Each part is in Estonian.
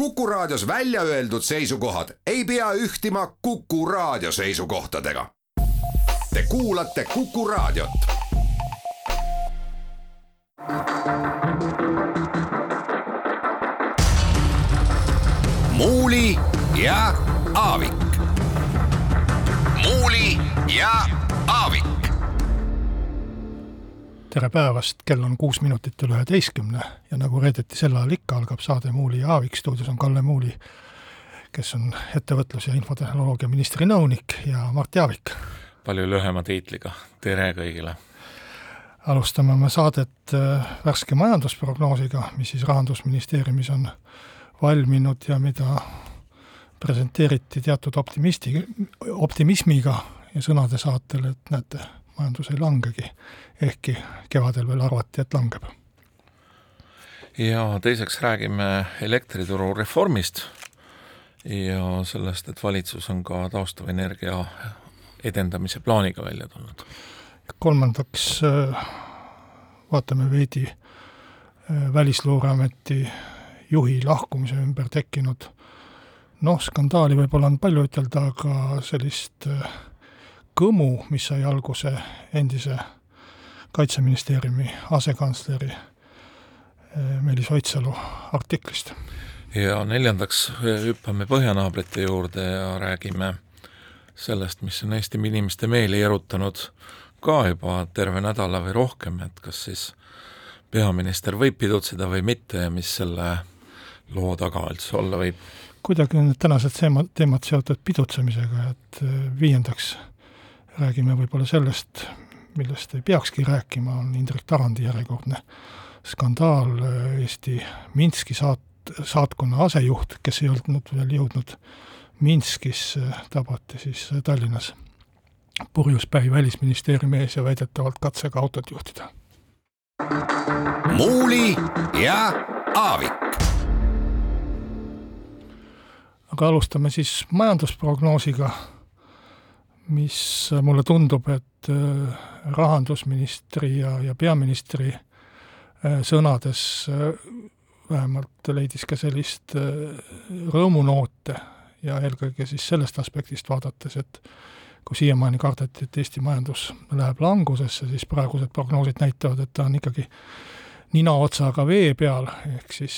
Kuku Raadios välja öeldud seisukohad ei pea ühtima Kuku Raadio seisukohtadega. Te kuulate Kuku Raadiot. muuli ja Aavik. muuli ja Aavik tere päevast, kell on kuus minutit üle üheteistkümne ja nagu reedeti sel ajal ikka, algab saade Muuli ja Aavik, stuudios on Kalle Muuli, kes on ettevõtlus- ja infotehnoloogia ministri nõunik ja Mart Jaavik. palju lühema tiitliga, tere kõigile! alustame oma saadet äh, värske majandusprognoosiga, mis siis Rahandusministeeriumis on valminud ja mida presenteeriti teatud optimisti, optimismiga ja sõnade saatel, et näete, majandus ei langegi, ehkki kevadel veel arvati, et langeb. ja teiseks räägime elektrituru reformist ja sellest, et valitsus on ka taastuvenergia edendamise plaaniga välja tulnud. kolmandaks äh, vaatame veidi äh, Välisluureameti juhi lahkumise ümber tekkinud noh, skandaali võib-olla on palju ütelda, aga sellist äh, kõmu, mis sai alguse endise Kaitseministeeriumi asekantsleri eh, Meelis Oidsalu artiklist. ja neljandaks hüppame põhjanaabrite juurde ja räägime sellest, mis on Eesti inimeste meeli erutanud ka juba terve nädala või rohkem, et kas siis peaminister võib pidutseda või mitte ja mis selle loo taga üldse olla võib? kuidagi on need tänased teemad, teemad seotud pidutsemisega, et eh, viiendaks räägime võib-olla sellest, millest ei peakski rääkima, on Indrek Tarandi järjekordne skandaal, Eesti Minski saat-, saatkonna asejuht, kes ei olnud veel jõudnud Minskis, tabati siis Tallinnas purjuspäi Välisministeeriumi ees ja väidetavalt katsega autot juhtida. muuli ja Aavik. aga alustame siis majandusprognoosiga mis mulle tundub, et äh, rahandusministri ja, ja peaministri äh, sõnades äh, vähemalt leidis ka sellist rõõmunoote ja eelkõige siis sellest aspektist vaadates, et kui siiamaani kardeti, et Eesti majandus läheb langusesse, siis praegused prognoosid näitavad, et ta on ikkagi ninaotsaga vee peal, ehk siis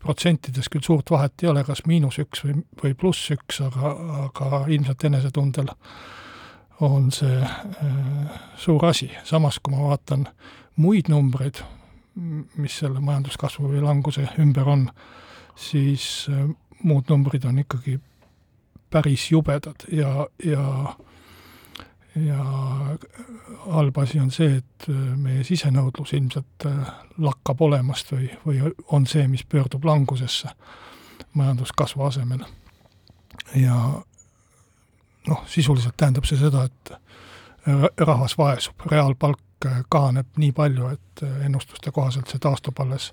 protsentides küll suurt vahet ei ole, kas miinus üks või, või pluss üks, aga, aga ilmselt enesetundel on see äh, suur asi, samas kui ma vaatan muid numbreid, mis selle majanduskasvu või languse ümber on, siis äh, muud numbrid on ikkagi päris jubedad ja, ja ja halb asi on see, et äh, meie sisenõudlus ilmselt lakkab olemast või, või on see, mis pöördub langusesse majanduskasvu asemel. ja noh, sisuliselt tähendab see seda, et rahvas vaesub, reaalpalk kahaneb nii palju, et ennustuste kohaselt see taastub alles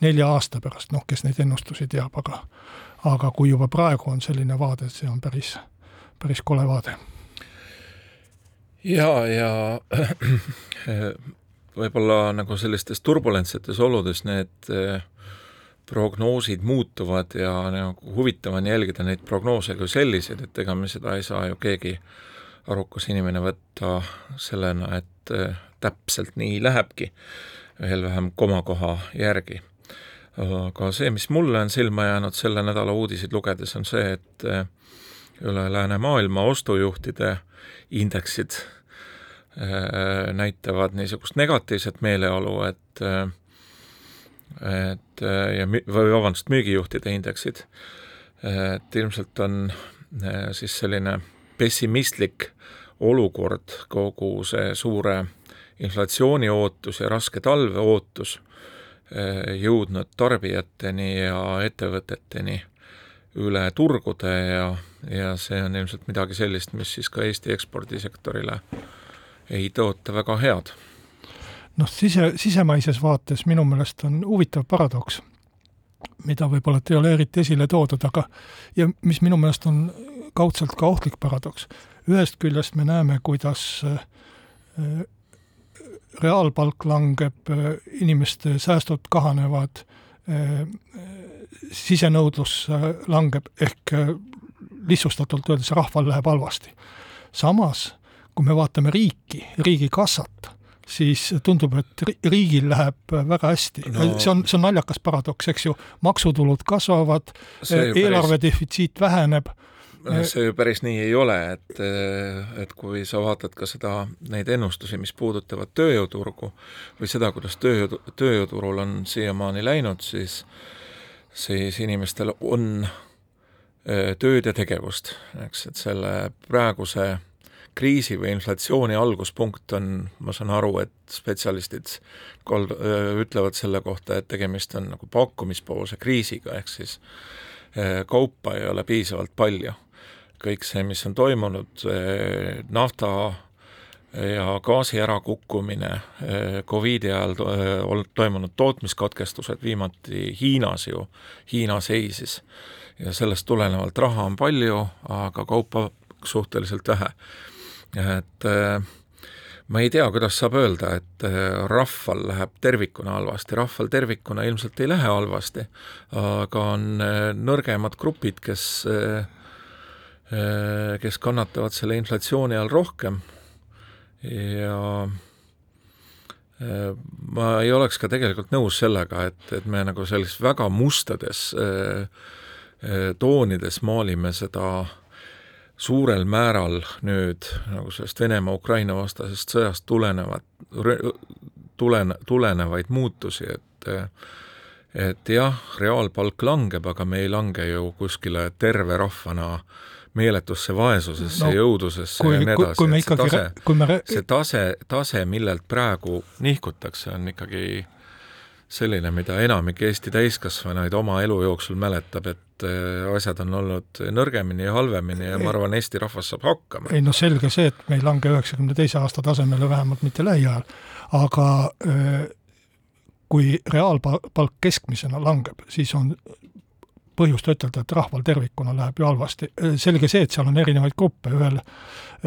nelja aasta pärast, noh, kes neid ennustusi teab, aga aga kui juba praegu on selline vaade, see on päris, päris kole vaade. Ja, ja võib-olla nagu sellistes turbulentsetes oludes need äh, prognoosid muutuvad ja nagu huvitav on jälgida neid prognoose kui selliseid, et ega me seda ei saa ju keegi arukas inimene võtta sellena, et äh, täpselt nii lähebki, veel vähem komakoha järgi. aga see, mis mulle on silma jäänud selle nädala uudiseid lugedes, on see, et äh, üle läänemaailma ostujuhtide indeksid näitavad niisugust negatiivset meeleolu, et et ja või vabandust, müügijuhtide indeksid, et ilmselt on siis selline pessimistlik olukord, kogu see suure inflatsiooni ootus ja raske talve ootus jõudnud tarbijateni ja ettevõteteni üle turgude ja, ja see on ilmselt midagi sellist, mis siis ka Eesti ekspordisektorile ei tõota väga head noh, sise, sisemaises vaates minu meelest on huvitav paradoks, mida võib-olla ei ole eriti esile toodud, aga ja mis minu meelest on kaudselt ka ohtlik paradoks. ühest küljest me näeme, kuidas äh, reaalpalk langeb, äh, inimeste säästud kahanevad, äh, sisenõudlus langeb, ehk lihtsustatult öeldes rahval läheb halvasti. samas, kui me vaatame riiki, riigikassat, siis tundub, et riigil läheb väga hästi. No.. see on, see on naljakas paradoks, eks ju, maksutulud kasvavad, eelarve päris... defitsiit väheneb. See ju päris nii ei ole, et, et kui sa vaatad ka seda, neid ennustusi, mis puudutavad tööjõuturgu või seda, kuidas tööjõu, tööjõuturul on siiamaani läinud, siis siis inimestel on tööd ja tegevust, eks, et selle praeguse kriisi või inflatsiooni alguspunkt on, ma saan aru, et spetsialistid kald-, ütlevad selle kohta, et tegemist on nagu pakkumispoolse kriisiga, ehk siis kaupa ei ole piisavalt palju. kõik see, mis on toimunud, nafta ja gaasi ärakukkumine, Covidi ajal toimunud tootmiskatkestused, viimati Hiinas ju, Hiina seisis ja sellest tulenevalt raha on palju, aga kaupa suhteliselt vähe et äh, ma ei tea, kuidas saab öelda, et äh, rahval läheb tervikuna halvasti, rahval tervikuna ilmselt ei lähe halvasti, aga on äh, nõrgemad grupid, kes, kes kannatavad selle inflatsiooni all rohkem. Ja ma ei oleks ka tegelikult nõus sellega, et, et me nagu sellises väga mustades toonides maalime seda äh, suurel määral nüüd nagu sellest Venemaa-Ukraina vastasest sõjast tulenevat, tulen-, tulenevaid muutusi, et et jah, reaalpalk langeb, aga me ei lange ju kuskile terve rahvana meeletusse vaesusesse no,, jõudusesse kui, ja nii edasi, et see tase, me... see tase, tase, millelt praegu nihkutakse, on ikkagi selline, mida enamik Eesti täiskasvanuid oma elu jooksul mäletab, et äh, asjad on olnud nõrgemini ja halvemini ja ma arvan, Eesti rahvas saab hakkama. ei no selge see, et me ei lange üheksakümne teise aasta tasemele, vähemalt mitte lähiajal, aga äh, kui reaalpalk keskmisena langeb, siis on põhjust ütelda, et rahval tervikuna läheb ju halvasti. selge see, et seal on erinevaid gruppe, ühel,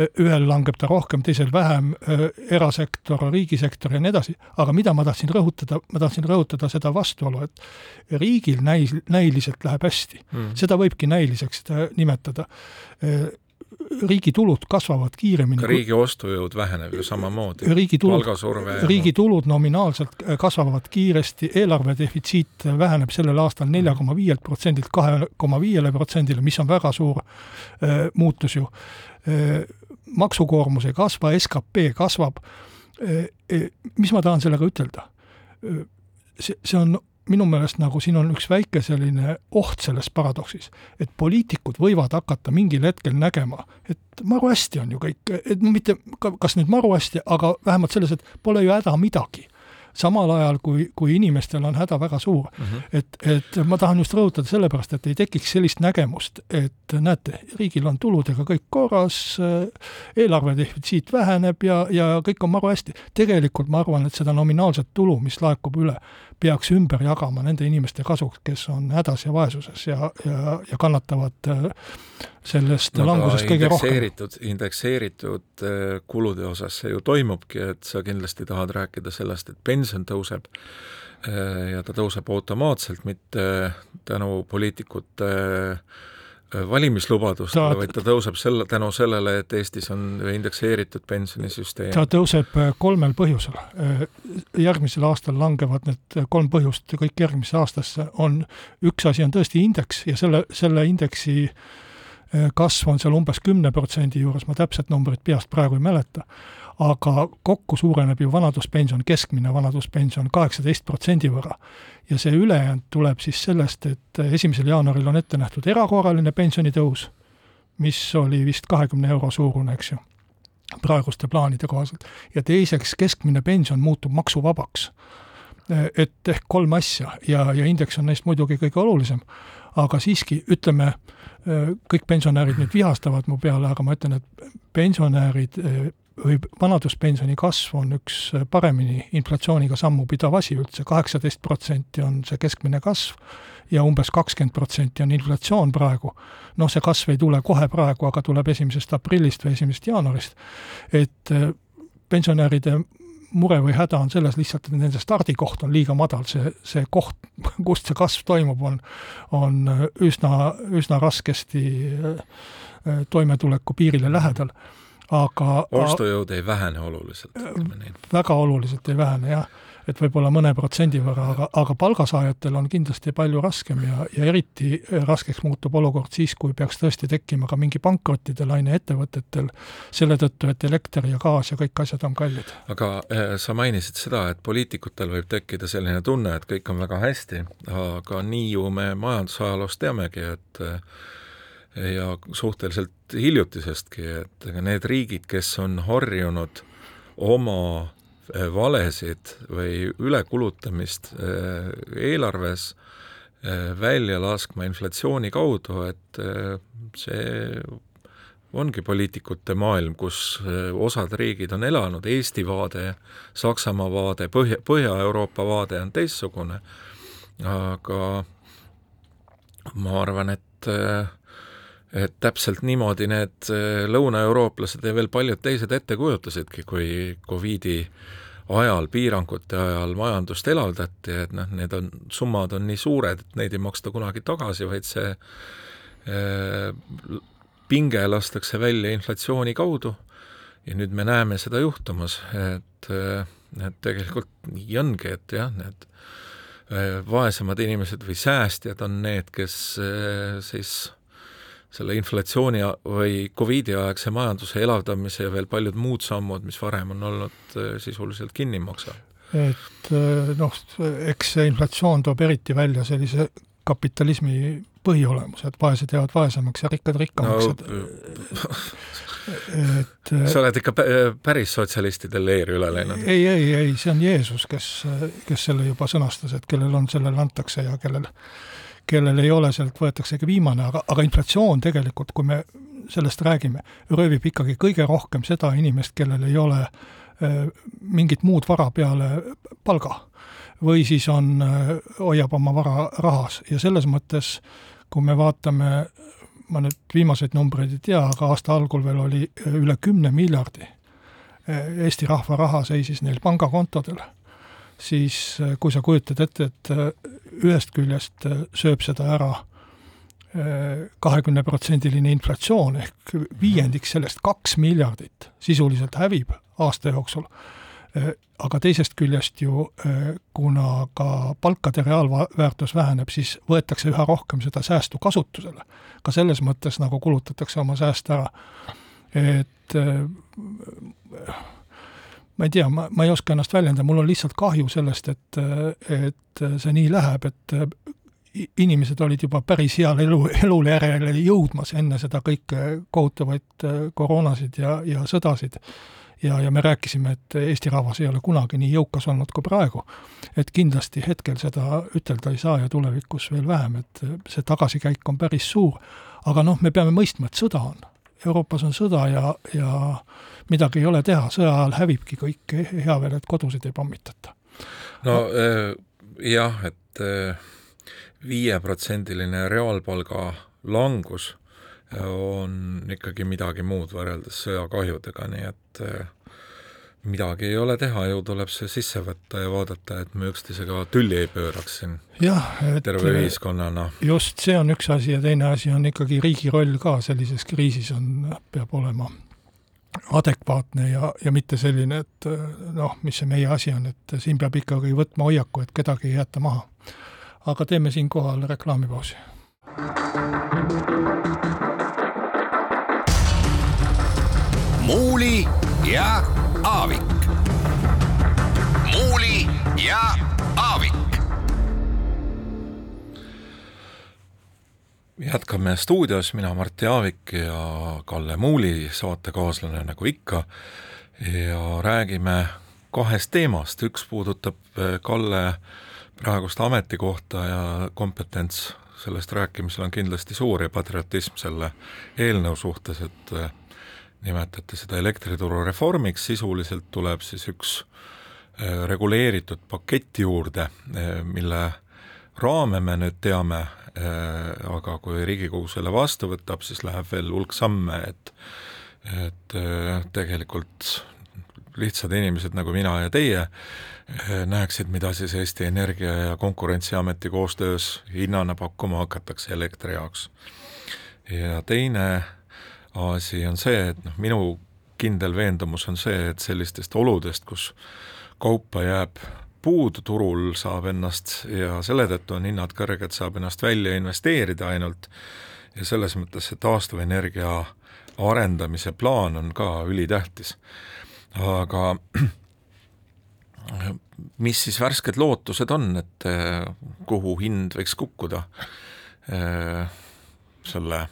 ühel langeb ta rohkem, teisel vähem, erasektor, riigisektor ja nii edasi, aga mida ma tahtsin rõhutada, ma tahtsin rõhutada seda vastuolu, et riigil näis-, näiliselt läheb hästi. Mm.. seda võibki näiliseks nimetada riigi tulud kasvavad kiiremini. ka riigi ostujõud väheneb ju samamoodi. riigi tulud, riigi tulud nominaalselt kasvavad kiiresti, eelarve defitsiit väheneb sellel aastal nelja koma viielt protsendilt kahe koma viiele protsendile, mis on väga suur äh, muutus ju äh,. maksukoormus ei kasva, skp kasvab äh,. mis ma tahan sellega ütelda? see, see on minu meelest nagu siin on üks väike selline oht selles paradoksis, et poliitikud võivad hakata mingil hetkel nägema, et maru hästi on ju kõik, et mitte kas nüüd maru hästi, aga vähemalt selles, et pole ju häda midagi samal ajal, kui, kui inimestel on häda väga suur mm. -hmm. et, et ma tahan just rõhutada sellepärast, et ei tekiks sellist nägemust, et näete, riigil on tuludega kõik korras, eelarve defitsiit väheneb ja, ja kõik on maru hästi. tegelikult ma arvan, et seda nominaalset tulu, mis laekub üle, peaks ümber jagama nende inimeste kasuks, kes on hädas ja vaesuses ja, ja, ja kannatavad sellest no, langusest kõige rohkem. indekseeritud äh, kulude osas see ju toimubki, et sa kindlasti tahad rääkida sellest, et pension tõuseb äh, ja ta tõuseb automaatselt, mitte tänu poliitikute äh, valimislubadustele, vaid ta tõuseb selle, tänu sellele, et Eestis on indekseeritud pensionisüsteem. ta tõuseb kolmel põhjusel. järgmisel aastal langevad need kolm põhjust kõik järgmisse aastasse, on, üks asi on tõesti indeks ja selle, selle indeksi äh, Äh, kasv on seal umbes kümne protsendi juures, ma täpset numbrit peast praegu ei mäleta, aga kokku suureneb ju vanaduspension, keskmine vanaduspension kaheksateist protsendi võrra. ja see ülejäänud tuleb siis sellest, et esimesel jaanuaril on ette nähtud erakorraline pensionitõus, mis oli vist kahekümne euro suurune, eks ju, praeguste plaanide kohaselt, ja teiseks, keskmine pension muutub maksuvabaks. Et ehk kolm asja ja, ja indeks on neist muidugi kõige olulisem, aga siiski, ütleme, kõik pensionärid nüüd vihastavad mu peale, aga ma ütlen, et pensionärid või vanaduspensioni kasv on üks paremini inflatsiooniga sammu pidav asi üldse, kaheksateist protsenti on see keskmine kasv ja umbes kakskümmend protsenti on inflatsioon praegu. noh, see kasv ei tule kohe praegu, aga tuleb esimesest aprillist või esimesest jaanuarist. et pensionäride mure või häda on selles lihtsalt, et nende stardikoht on liiga madal, see, see koht, kust see kasv toimub, on, on üsna, üsna raskesti toimetuleku piirile lähedal aga ostujõud ei vähene oluliselt, ütleme nii. väga oluliselt ei vähene, jah et võib-olla mõne protsendi võrra, aga, aga palgasaajatel on kindlasti palju raskem ja, ja eriti raskeks muutub olukord siis, kui peaks tõesti tekkima ka mingi pankrottide laine ettevõtetel, selle tõttu, et elekter ja gaas ja kõik asjad on kallid. aga eh, sa mainisid seda, et poliitikutel võib tekkida selline tunne, et kõik on väga hästi, aga nii ju me majandusajaloost teamegi, et eh, ja suhteliselt hiljutisestki, et ega need riigid, kes on harjunud oma Eh, valesid või ülekulutamist eh, eelarves eh, välja laskma inflatsiooni kaudu, et see ongi poliitikute maailm, kus osad riigid on elanud, Eesti vaade, Saksamaa vaade, Põhja, Põhja-Euroopa vaade on teistsugune, aga ma arvan, et et täpselt niimoodi need lõunaeurooplased ja veel paljud teised ette kujutasidki, kui Covidi ajal, piirangute ajal majandust elavdati, et noh, need on, summad on nii suured, et neid ei maksta kunagi tagasi, vaid see äh, pinge lastakse välja inflatsiooni kaudu. Ja nüüd me näeme seda juhtumas, et, äh, et tegelikult nii ongi, et jah, need äh, vaesemad inimesed või säästjad on need, kes äh, siis selle inflatsiooni või Covidi aegse majanduse elavdamise ja veel paljud muud sammud, mis varem on olnud äh, sisuliselt kinni maksa. et äh, noh, eks see inflatsioon toob eriti välja sellise kapitalismi põhiolemuse, et vaesed jäävad vaesemaks ja rikkad rikkamaks no,, et äh, sa oled ikka päris sotsialistide leeri üle läinud? ei, ei, ei, see on Jeesus, kes, kes selle juba sõnastas, et kellel on, sellele antakse ja kellel kellel ei ole, sealt võetaksegi viimane, aga, aga inflatsioon tegelikult, kui me sellest räägime, röövib ikkagi kõige rohkem seda inimest, kellel ei ole äh, mingit muud vara peale palga. või siis on äh,, hoiab oma vara rahas ja selles mõttes, kui me vaatame, ma nüüd viimaseid numbreid ei tea, aga aasta algul veel oli üle kümne miljardi äh, Eesti rahva raha seisis neil pangakontodel siis äh, kui sa kujutad ette, et äh, ühest küljest äh, sööb seda ära kahekümneprotsendiline inflatsioon ehk viiendik sellest, kaks miljardit, sisuliselt hävib aasta jooksul, aga teisest küljest ju kuna ka palkade reaalväärtus väheneb, siis võetakse üha rohkem seda säästu kasutusele. ka selles mõttes nagu kulutatakse oma sääste ära. et ma ei tea, ma, ma ei oska ennast väljendada, mul on lihtsalt kahju sellest, et, et see nii läheb, et inimesed olid juba päris heal elu, elule järele jõudmas enne seda kõike kohutavaid koroonasid ja, ja sõdasid. ja, ja me rääkisime, et Eesti rahvas ei ole kunagi nii jõukas olnud kui praegu. et kindlasti hetkel seda ütelda ei saa ja tulevikus veel vähem, et see tagasikäik on päris suur. aga noh, me peame mõistma, et sõda on. Euroopas on sõda ja, ja midagi ei ole teha, sõja ajal hävibki kõik, hea veel, et kodusid ei pommitata. no äh, jah, et äh, viieprotsendiline reaalpalga langus äh, on ikkagi midagi muud võrreldes sõjakahjudega, nii et midagi ei ole teha, ju tuleb see sisse võtta ja vaadata, et me üksteisega tülli ei pööraks siin jah, terve ühiskonnana. just, see on üks asi ja teine asi on ikkagi riigi roll ka sellises kriisis on, peab olema adekvaatne ja, ja mitte selline, et noh, mis see meie asi on, et siin peab ikkagi võtma hoiaku, et kedagi ei jäeta maha. aga teeme siinkohal reklaamipausi. muuli ja Aavik. muuli ja Aavik. jätkame stuudios, mina Martti Aavik ja Kalle Muuli, saatekaaslane nagu ikka, ja räägime kahest teemast, üks puudutab eh, Kalle praegust ametikohta ja kompetents sellest rääkimisel on kindlasti suur ja patriotism selle eelnõu suhtes, et nimetate seda elektrituru reformiks, sisuliselt tuleb siis üks eh, reguleeritud pakett juurde, mille raame me nüüd teame, Äh, aga kui Riigikogu selle vastu võtab, siis läheb veel hulk samme, et et äh, tegelikult lihtsad inimesed nagu mina ja teie näeksid, mida siis Eesti Energia ja Konkurentsiameti koostöös hinnana pakkuma hakatakse elektri jaoks. ja teine asi on see, et noh, minu kindel veendumus on see, et sellistest oludest, kus kaupa jääb puudu turul, saab ennast ja selle tõttu on hinnad kõrged, saab ennast välja investeerida ainult ja selles mõttes see taastuvenergia arendamise plaan on ka ülitähtis. aga mis siis värsked lootused on, et eh, kuhu hind võiks kukkuda eh, selle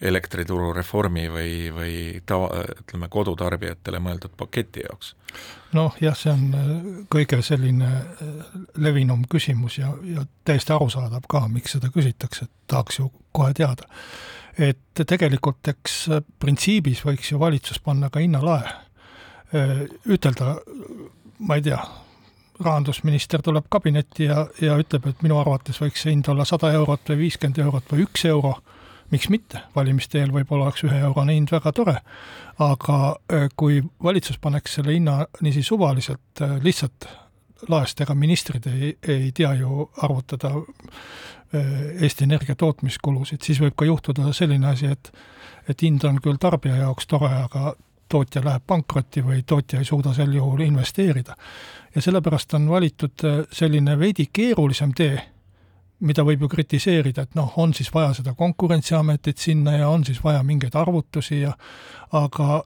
elektrituru reformi või, või tava, ütleme, kodutarbijatele mõeldud paketi jaoks? noh jah, see on äh, kõige selline äh, levinum küsimus ja, ja täiesti arusaadav ka, miks seda küsitakse, et tahaks ju kohe teada. et tegelikult eks äh, printsiibis võiks ju valitsus panna ka hinnalae, ütelda, ma ei tea, rahandusminister tuleb kabinetti ja, ja ütleb, et minu arvates võiks see hind olla sada eurot või viiskümmend eurot või üks euro miks mitte, valimiste eel võib-olla oleks üheeurone hind väga tore, aga äh, kui valitsus paneks selle hinna niiviisi suvaliselt äh, lihtsalt laest, ega ministrid ei, ei tea ju arvutada äh, Eesti Energia tootmiskulusid, siis võib ka juhtuda selline asi, et et hind on küll tarbija jaoks tore, aga tootja läheb pankrotti või tootja ei suuda sel juhul investeerida. ja sellepärast on valitud selline veidi keerulisem tee mida võib ju kritiseerida, et noh, on siis vaja seda Konkurentsiametit sinna ja on siis vaja mingeid arvutusi ja aga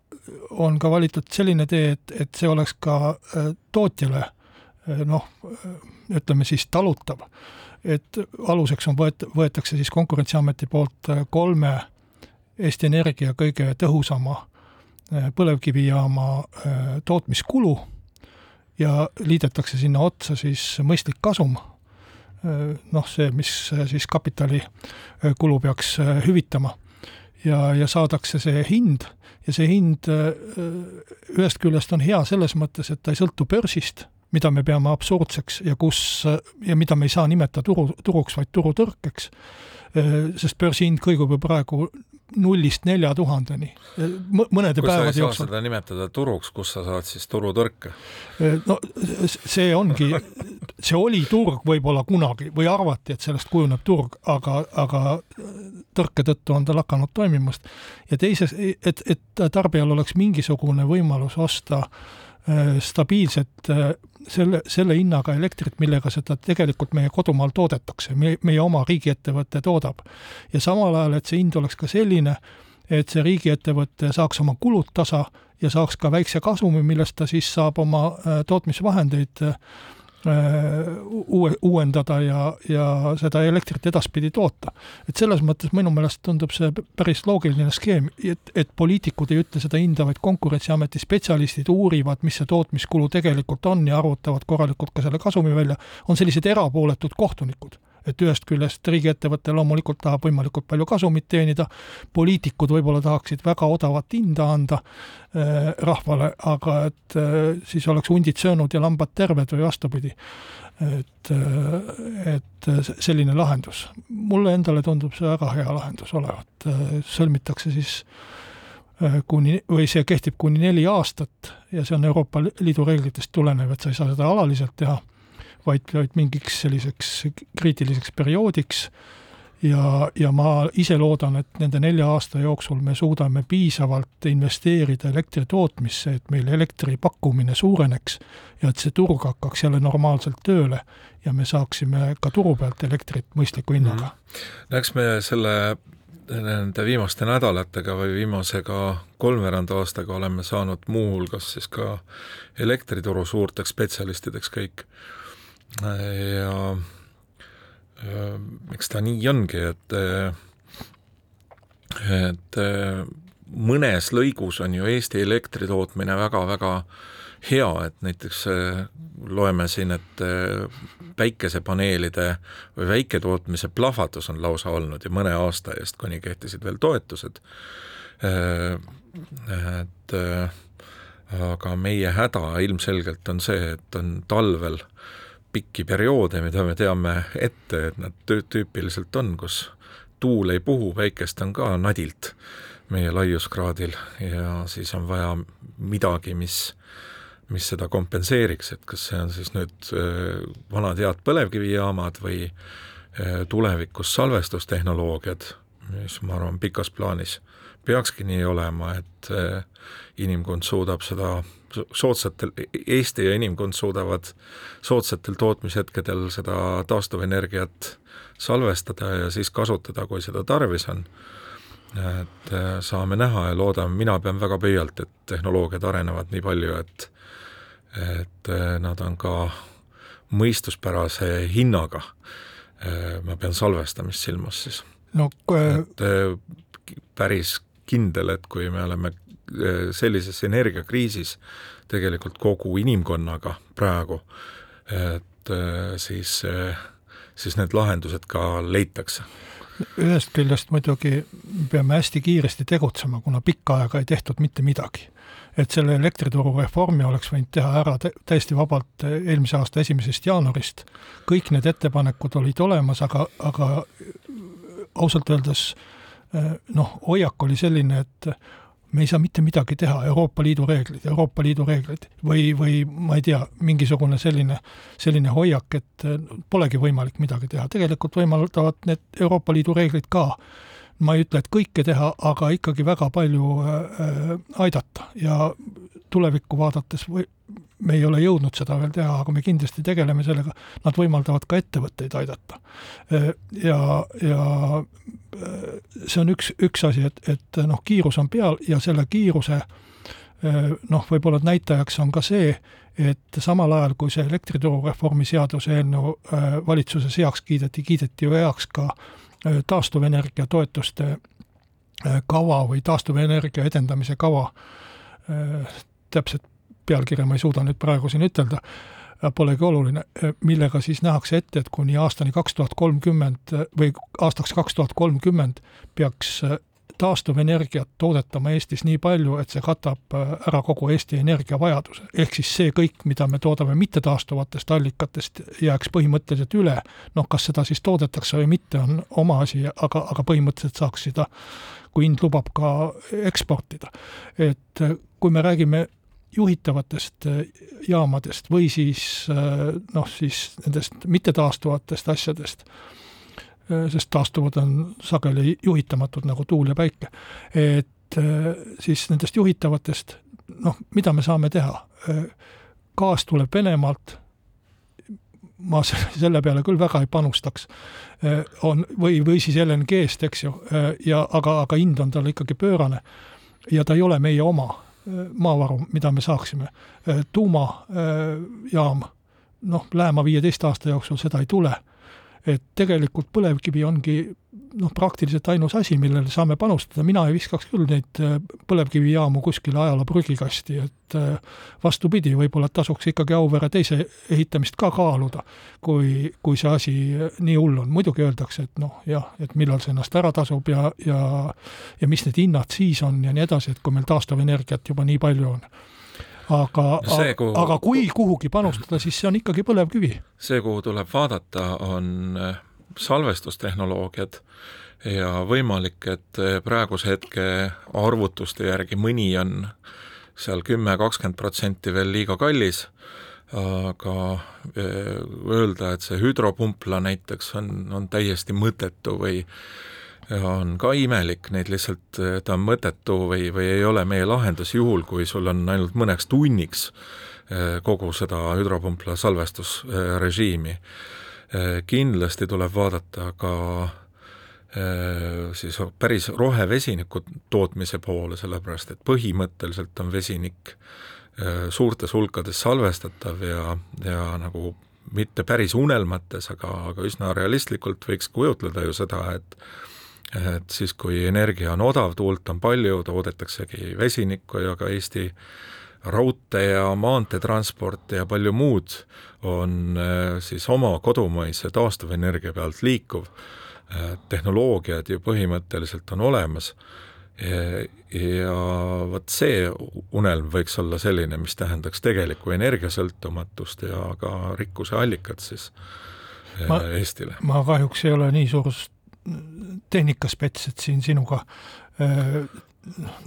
on ka valitud selline tee, et, et see oleks ka äh, tootjale äh, noh, äh, ütleme siis talutav. et aluseks on võet-, võetakse siis Konkurentsiameti poolt kolme Eesti Energia kõige tõhusama põlevkivijaama tootmiskulu ja liidetakse sinna otsa siis mõistlik kasum noh, see, mis siis kapitalikulu äh, peaks äh, hüvitama. ja, ja saadakse see hind ja see hind äh, ühest küljest on hea selles mõttes, et ta ei sõltu börsist, mida me peame absurdseks ja kus, ja mida me ei saa nimetada turu, turuks, vaid turutõrkeks, sest börsihind kõigub ju praegu nullist nelja tuhandeni, mõnede kus päevade jooksul. seda nimetada turuks, kus sa saad siis turutõrke? no see ongi, see oli turg võib-olla kunagi või arvati, et sellest kujuneb turg, aga, aga tõrke tõttu on ta lakanud toimimast. ja teises, et, et tarbijal oleks mingisugune võimalus osta äh, stabiilset äh, selle, selle hinnaga elektrit, millega seda tegelikult meie kodumaal toodetakse, meie, meie oma riigiettevõte toodab. ja samal ajal, et see hind oleks ka selline, et see riigiettevõte saaks oma kulud tasa ja saaks ka väikse kasumi, millest ta siis saab oma äh, tootmisvahendeid äh, uue, uuendada ja, ja seda elektrit edaspidi toota. et selles mõttes minu meelest tundub see päris loogiline skeem, et, et poliitikud ei ütle seda hinda, vaid Konkurentsiameti spetsialistid uurivad, mis see tootmiskulu tegelikult on ja arvutavad korralikult ka selle kasumi välja, on sellised erapooletud kohtunikud et ühest küljest riigiettevõte loomulikult tahab võimalikult palju kasumit teenida, poliitikud võib-olla tahaksid väga odavat hinda anda äh, rahvale, aga et äh, siis oleks hundid söönud ja lambad terved või vastupidi. et äh,, et selline lahendus, mulle endale tundub see väga hea lahendus olevat. Äh,, sõlmitakse siis äh, kuni, või see kehtib kuni neli aastat ja see on Euroopa Liidu reeglitest tulenev, et sa ei saa seda alaliselt teha vaid, vaid mingiks selliseks kriitiliseks perioodiks ja, ja ma ise loodan, et nende nelja aasta jooksul me suudame piisavalt investeerida elektri tootmisse, et meil elektri pakkumine suureneks ja et see turg hakkaks jälle normaalselt tööle ja me saaksime ka turu pealt elektrit mõistliku hinnaga mm. -hmm. eks me selle nende viimaste nädalatega või viimase ka kolmveerand aastaga oleme saanud muuhulgas siis ka elektrituru suurteks spetsialistideks kõik ja eks ta nii ongi, et et mõnes lõigus on ju Eesti elektri tootmine väga-väga hea, et näiteks loeme siin, et päikesepaneelide või väiketootmise plahvatus on lausa olnud ja mõne aasta eest, kuni kehtisid veel toetused. et aga meie häda ilmselgelt on see, et on talvel pikki perioode, mida me teame ette, et nad tüüpiliselt on, kus tuul ei puhu, päikest on ka nadilt meie laiuskraadil ja siis on vaja midagi, mis mis seda kompenseeriks, et kas see on siis nüüd vanad head põlevkivijaamad või tulevikus salvestustehnoloogiad, mis ma arvan, pikas plaanis peakski nii olema, et inimkond suudab seda soodsatel, Eesti ja inimkond suudavad soodsatel tootmishetkedel seda taastuvenergiat salvestada ja siis kasutada, kui seda tarvis on. et äh, saame näha ja loodame, mina pean väga pöialt, et tehnoloogiad arenevad nii palju, et et äh, nad on ka mõistuspärase hinnaga, ma pean salvestamist silmas siis. No et päris kindel, et kui me oleme sellises energiakriisis tegelikult kogu inimkonnaga praegu, et siis siis need lahendused ka leitakse ühest küljest muidugi peame hästi kiiresti tegutsema, kuna pikka aega ei tehtud mitte midagi. et selle elektrituru reformi oleks võinud teha ära täiesti vabalt eelmise aasta esimesest jaanuarist. kõik need ettepanekud olid olemas, aga, aga ausalt öeldes noh, hoiak oli selline, et me ei saa mitte midagi teha, Euroopa Liidu reeglid, Euroopa Liidu reeglid. Või, või ma ei tea, mingisugune selline, selline hoiak, et polegi võimalik midagi teha, tegelikult võimaldavad need Euroopa Liidu reeglid ka ma ei ütle, et kõike teha, aga ikkagi väga palju äh, aidata ja tulevikku vaadates või me ei ole jõudnud seda veel teha, aga me kindlasti tegeleme sellega, nad võimaldavad ka ettevõtteid aidata. Äh, ja, ja äh, see on üks, üks asi, et, et noh, kiirus on peal ja selle kiiruse äh, noh, võib-olla näitajaks on ka see, et samal ajal, kui see elektrituru reformi seaduse eelnõu valitsuses heaks kiideti, kiideti ju heaks ka taastuvenergia toetuste kava või taastuvenergia edendamise kava, täpselt pealkirja ma ei suuda nüüd praegu siin ütelda, polegi oluline, millega siis nähakse ette, et kuni aastani kaks tuhat kolmkümmend või aastaks kaks tuhat kolmkümmend peaks taastuvenergiat toodetama Eestis nii palju, et see katab ära kogu Eesti energiavajaduse. ehk siis see kõik, mida me toodame mittetaastuvatest allikatest, jääks põhimõtteliselt üle, noh, kas seda siis toodetakse või mitte, on oma asi, aga, aga põhimõtteliselt saaks seda, kui hind lubab, ka eksportida. et kui me räägime juhitavatest äh, jaamadest või siis äh, noh, siis nendest mittetaastuvatest asjadest, äh, sest taastuvad on sageli juhitamatud nagu tuul ja päike, et siis nendest juhitavatest noh, mida me saame teha? gaas tuleb Venemaalt, ma selle peale küll väga ei panustaks, on, või, või siis LNG-st, eks ju, ja aga, aga hind on tal ikkagi pöörane ja ta ei ole meie oma maavaru, mida me saaksime. tuumajaam, noh, lähema viieteist aasta jooksul seda ei tule. Et tegelikult põlevkivi ongi noh, praktiliselt ainus asi, millele saame panustada, mina ei viskaks küll neid äh, põlevkivijaamu kuskile ajaloo prügikasti, et äh, vastupidi, võib-olla tasuks ikkagi Auvere teise ehitamist ka kaaluda, kui, kui see asi äh, nii hull on. muidugi öeldakse, et noh, jah, et millal see ennast ära tasub ja, ja ja mis need hinnad siis on ja nii edasi, et kui meil taastuvenergiat juba nii palju on aga see, kuhu, aga kui kuhugi panustada, siis see on ikkagi põlevkivi. see, kuhu tuleb vaadata, on salvestustehnoloogiad ja võimalik, et praeguse hetke arvutuste järgi mõni on seal kümme, kakskümmend protsenti veel liiga kallis, aga e, öelda, et see hüdropumpla näiteks on, on täiesti mõttetu või on ka imelik, neid lihtsalt, ta on mõttetu või, või ei ole meie lahendus juhul, kui sul on ainult mõneks tunniks e, kogu seda hüdropumpla salvestusrežiimi Äh, kindlasti tuleb vaadata ka siis päris rohevesiniku tootmise poole, sellepärast et põhimõtteliselt on vesinik suurtes hulkades salvestatav ja, ja nagu mitte päris unelmates, aga, aga üsna realistlikult võiks kujutleda ju seda, et et siis, kui energia on odav, tuult on palju, toodetaksegi vesinikku ja ka Eesti raudtee ja maanteetransport ja palju muud on äh, siis oma kodumaise taastuvenergia pealt liikuv, äh, tehnoloogiad ju põhimõtteliselt on olemas ja vot see unelm võiks olla selline, mis tähendaks tegelikku energiasõltumatust ja ka rikkuse allikat siis äh, ma, Eestile. ma kahjuks ei ole nii suur tehnikaspets, et siin sinuga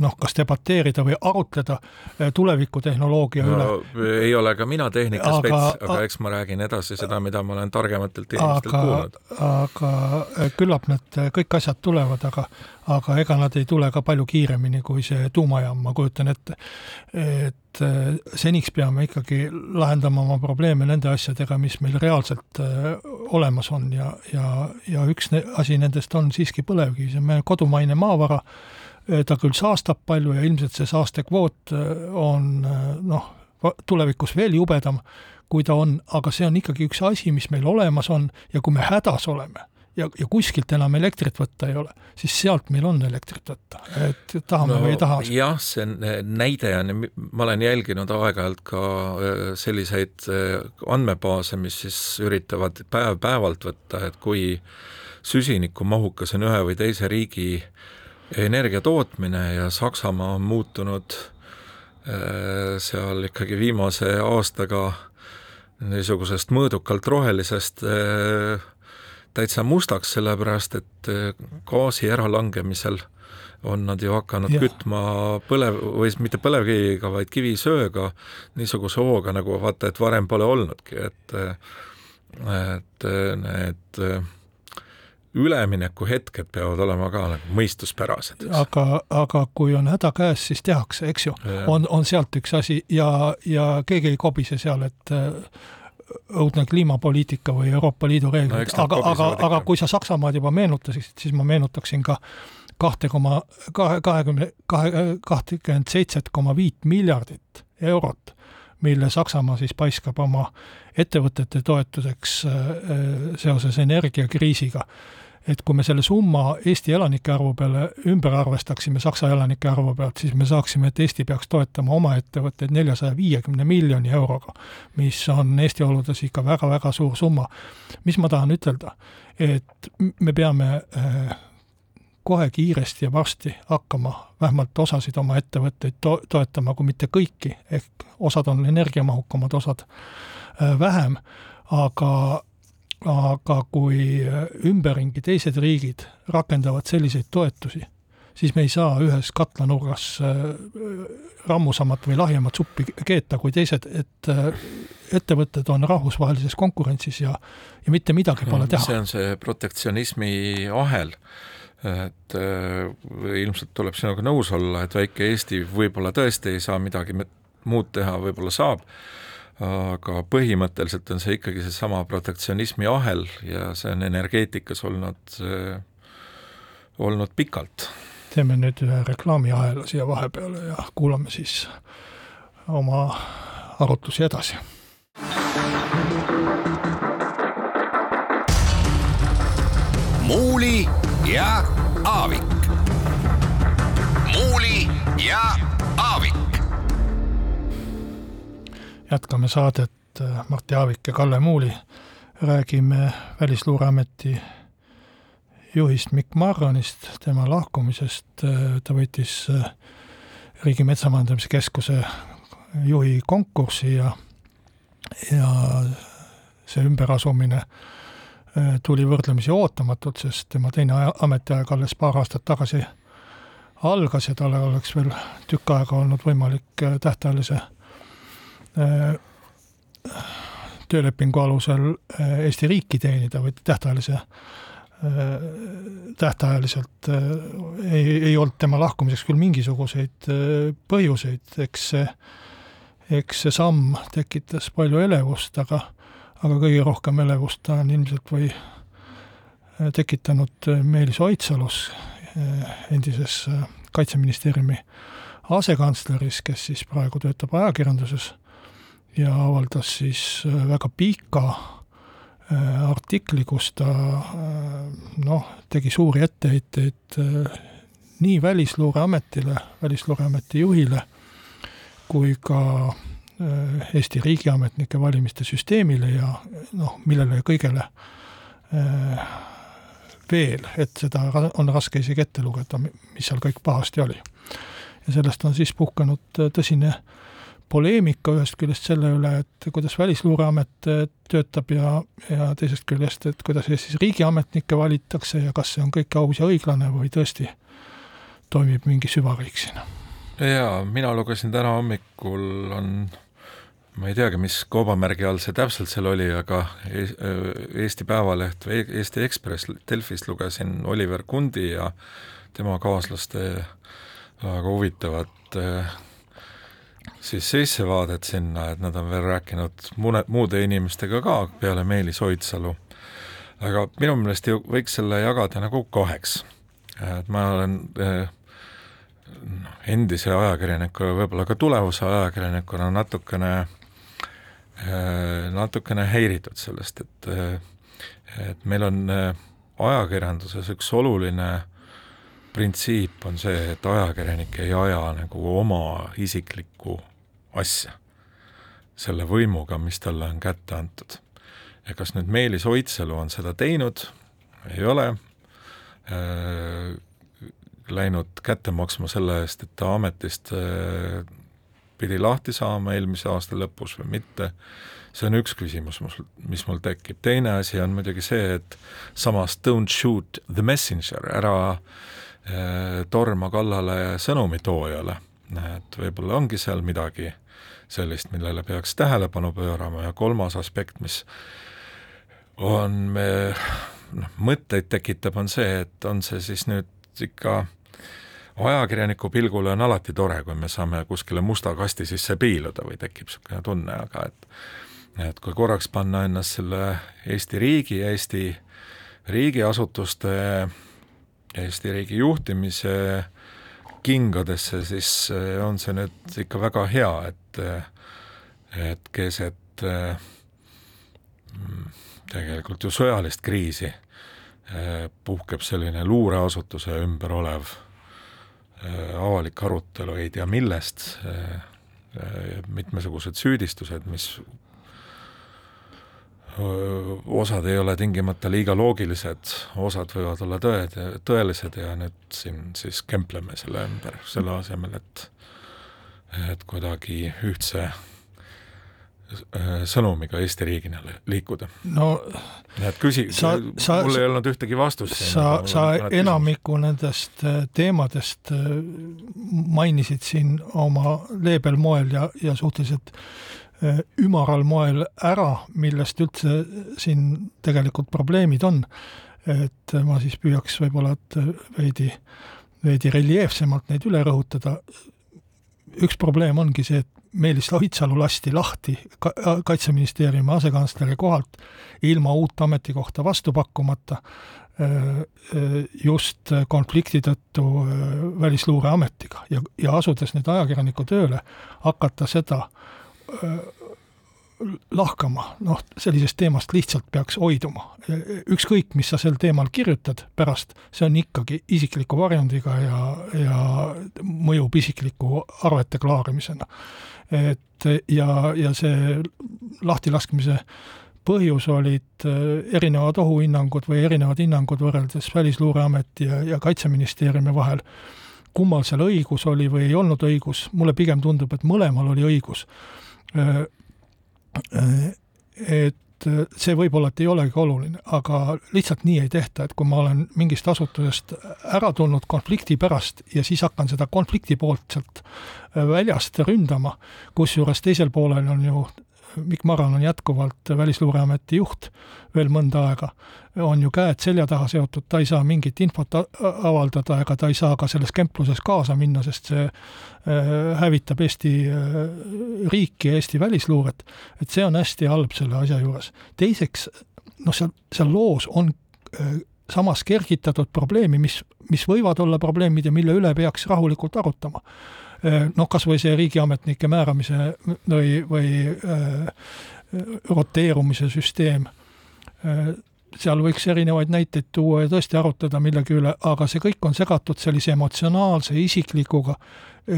noh, kas debateerida või arutleda eh, tulevikutehnoloogia no, üle. ei ole ka mina tehnikaspets, aga, aga eks ma räägin edasi seda, mida ma olen targematelt inimestelt kuulnud. aga eh, küllap need eh, kõik asjad tulevad, aga aga ega nad ei tule ka palju kiiremini kui see tuumajaam, ma kujutan ette. et seniks peame ikkagi lahendama oma probleeme nende asjadega, mis meil reaalselt olemas on ja, ja, ja üks asi nendest on siiski põlevkivi, see on meie kodumaine maavara ta küll saastab palju ja ilmselt see saastekvoot äh, on äh, noh, tulevikus veel jubedam, kui ta on, aga see on ikkagi üks asi, mis meil olemas on ja kui me hädas oleme ja, ja kuskilt enam elektrit võtta ei ole, siis sealt meil on elektrit võtta, et tahame no, või ei taha. jah, see näide on, ma olen jälginud aeg-ajalt ka selliseid andmebaase, mis siis üritavad päev-päevalt võtta, et kui süsinikumahukas on ühe või teise riigi äh, energia tootmine ja Saksamaa on muutunud äh, seal ikkagi viimase aastaga niisugusest mõõdukalt rohelisest äh, täitsa mustaks, sellepärast et äh, gaasi äralangemisel on nad ju hakanud ja. kütma põlev, või mitte põlevkiviga, vaid kivisööga niisuguse hooga, nagu vaata, et varem pole olnudki, et et need üleminekuhetked peavad olema ka nagu mõistuspärased. aga, aga kui on häda käes, siis tehakse, eks ju. on, on sealt üks asi ja, ja keegi ei kobise seal, et äh, õudne kliimapoliitika või Euroopa Liidu reeglid no,, aga, aga, aga kui sa Saksamaad juba meenutasid, siis ma meenutaksin ka kahte koma, kahe, kahekümne, kahe, kahtekümmend seitset koma viit miljardit eurot, mille Saksamaa siis paiskab oma ettevõtete toetuseks äh, äh, seoses energiakriisiga et kui me selle summa Eesti elanike arvu peale ümber arvestaksime Saksa elanike arvu pealt, siis me saaksime, et Eesti peaks toetama oma ettevõtteid neljasaja viiekümne miljoni euroga, mis on Eesti oludes ikka väga-väga suur summa. mis ma tahan ütelda, et me peame äh, kohe kiiresti ja varsti hakkama vähemalt osasid oma ettevõtteid to-, toetama, kui mitte kõiki, ehk osad on energiamahukamad, osad äh, vähem, aga aga kui ümberringi teised riigid rakendavad selliseid toetusi, siis me ei saa ühes katlanurgas äh, rammusamat või lahjemat suppi keeta kui teised, et äh, ettevõtted on rahvusvahelises konkurentsis ja, ja mitte midagi pole teha. see on see protektsionismi ahel, et äh, ilmselt tuleb sinuga nõus olla, et väike Eesti võib-olla tõesti ei saa midagi muud teha, võib-olla saab aga põhimõtteliselt on see ikkagi seesama protektsionismi ahel ja see on energeetikas olnud, olnud pikalt. teeme nüüd ühe reklaamiahela siia vahepeale ja kuulame siis oma arutlusi edasi. muuli ja Aavik. muuli ja jätkame saadet äh, Mart Jaavik ja Kalle Muuli, räägime Välisluureameti juhist Mikk Marranist, tema lahkumisest, äh, ta võitis äh, Riigi Metsamajandamise Keskuse juhi konkursi ja, ja see ümberasumine tuli võrdlemisi ootamatult, sest tema teine ametiaeg alles paar aastat tagasi algas ja tal oleks veel tükk aega olnud võimalik tähtajalise Äh, töölepingu alusel äh, Eesti riiki teenida või tähtajalise, äh, tähtajaliselt ei, ei olnud tema lahkumiseks küll mingisuguseid põhjuseid, eks see, eks see samm tekitas palju elevust, aga aga kõige rohkem elevust ta on ilmselt või tekitanud Meelis Oidsalus, endises Kaitseministeeriumi asekantsleris, kes siis praegu töötab ajakirjanduses ja avaldas siis äh, väga pika äh, artikli, kus ta äh, noh, tegi suuri etteheiteid nii Välisluureametile, Välisluureameti juhile, kui ka Eesti riigiametnike valimiste süsteemile ja noh, millele kõigele veel, et seda on raske isegi ette lugeda, mis seal kõik pahasti oli. ja sellest on siis puhkenud tõsine äh, poleemika ühest küljest selle üle, et kuidas Välisluureamet eh, töötab ja, ja teisest küljest, et kuidas siis riigiametnikke valitakse ja kas see on kõik aus ja õiglane või tõesti toimib mingi süvariik siin. jaa, mina lugesin täna hommikul, on ma ei teagi, mis kaubamärgi all see täpselt seal oli, aga Eesti Päevaleht või Eesti Ekspress Delfist lugesin Oliver Kundi ja tema kaaslaste väga huvitavat siis sissevaadet sinna, et nad on veel rääkinud mune, muude inimestega ka peale Meelis Oidsalu. aga minu meelest ju võiks selle jagada nagu kaheks. et ma olen eh, endise ajakirjanikuna, võib-olla ka tulevase ajakirjanikuna natukene eh, natukene häiritud sellest, et eh, et meil on ajakirjanduses üks oluline printsiip on see, et ajakirjanik ei aja nagu oma isiklikku asja selle võimuga, mis talle on kätte antud. ja kas nüüd Meelis Oidsalu on seda teinud, ei ole. Äh,, läinud kätte maksma selle eest, et ta ametist äh, pidi lahti saama eelmise aasta lõpus või mitte, see on üks küsimus, mis mul tekib, teine asi on muidugi see, et samas don't shoot the messenger, ära äh, torma kallale sõnumitoojale, et võib-olla ongi seal midagi sellist, millele peaks tähelepanu pöörama. Ja kolmas aspekt, mis on me noh, mõtteid tekitab, on see, et on see siis nüüd ikka ajakirjaniku pilgule on alati tore, kui me saame kuskile musta kasti sisse piiluda või tekib niisugune tunne, aga et et kui korraks panna ennast selle Eesti riigi, Eesti riigiasutuste, Eesti riigi juhtimise kingadesse, siis on see nüüd ikka väga hea, et et keset tegelikult ju sõjalist kriisi puhkeb selline luureasutuse ümber olev avalik arutelu ei tea millest, mitmesugused süüdistused, mis osad ei ole tingimata liiga loogilised, osad võivad olla tõed, tõelised ja nüüd siin siis kempleme selle ümber, selle asemel, et et kuidagi ühtse sõnumiga Eesti riigina liikuda. no et küsi-, mul ei olnud ühtegi vastust. sa, sa enamiku nendest teemadest mainisid siin oma leebel moel ja, ja suhteliselt ümaral moel ära, millest üldse siin tegelikult probleemid on. et ma siis püüaks võib-olla, et veidi, veidi reljeefsemalt neid üle rõhutada. üks probleem ongi see, et Meelis Oidsalu lasti lahti ka-, Kaitseministeeriumi asekantsleri kohalt ilma uut ametikohta vastu pakkumata, äh, äh, just konflikti tõttu Välisluureametiga ja, ja asudes nüüd ajakirjaniku tööle, hakata seda lahkama, noh, sellisest teemast lihtsalt peaks hoiduma. ükskõik, mis sa sel teemal kirjutad pärast, see on ikkagi isikliku varjundiga ja, ja mõjub isikliku arvete klaarimisena. et ja, ja see lahtilaskmise põhjus olid erinevad ohuhinnangud või erinevad hinnangud võrreldes Välisluureameti ja, ja Kaitseministeeriumi vahel kummal seal õigus oli või ei olnud õigus, mulle pigem tundub, et mõlemal oli õigus et see võib-olla, et ei olegi oluline, aga lihtsalt nii ei tehta, et kui ma olen mingist asutusest ära tulnud konflikti pärast ja siis hakkan seda konflikti poolt sealt väljast ründama, kusjuures teisel poolel on ju Mikk Marran on jätkuvalt Välisluureameti juht veel mõnda aega, on ju käed selja taha seotud, ta ei saa mingit infot avaldada ega ta ei saa ka selles kempluses kaasa minna, sest see äh, hävitab Eesti äh, riiki ja Eesti välisluuret. et see on hästi halb selle asja juures. teiseks, noh, seal, seal loos on äh, samas kergitatud probleemi, mis, mis võivad olla probleemid ja mille üle peaks rahulikult arutama noh, kas või see riigiametnike määramise või, või äh, roteerumise süsteem. Äh,, seal võiks erinevaid näiteid tuua ja tõesti arutleda millegi üle, aga see kõik on segatud sellise emotsionaalse isiklikuga,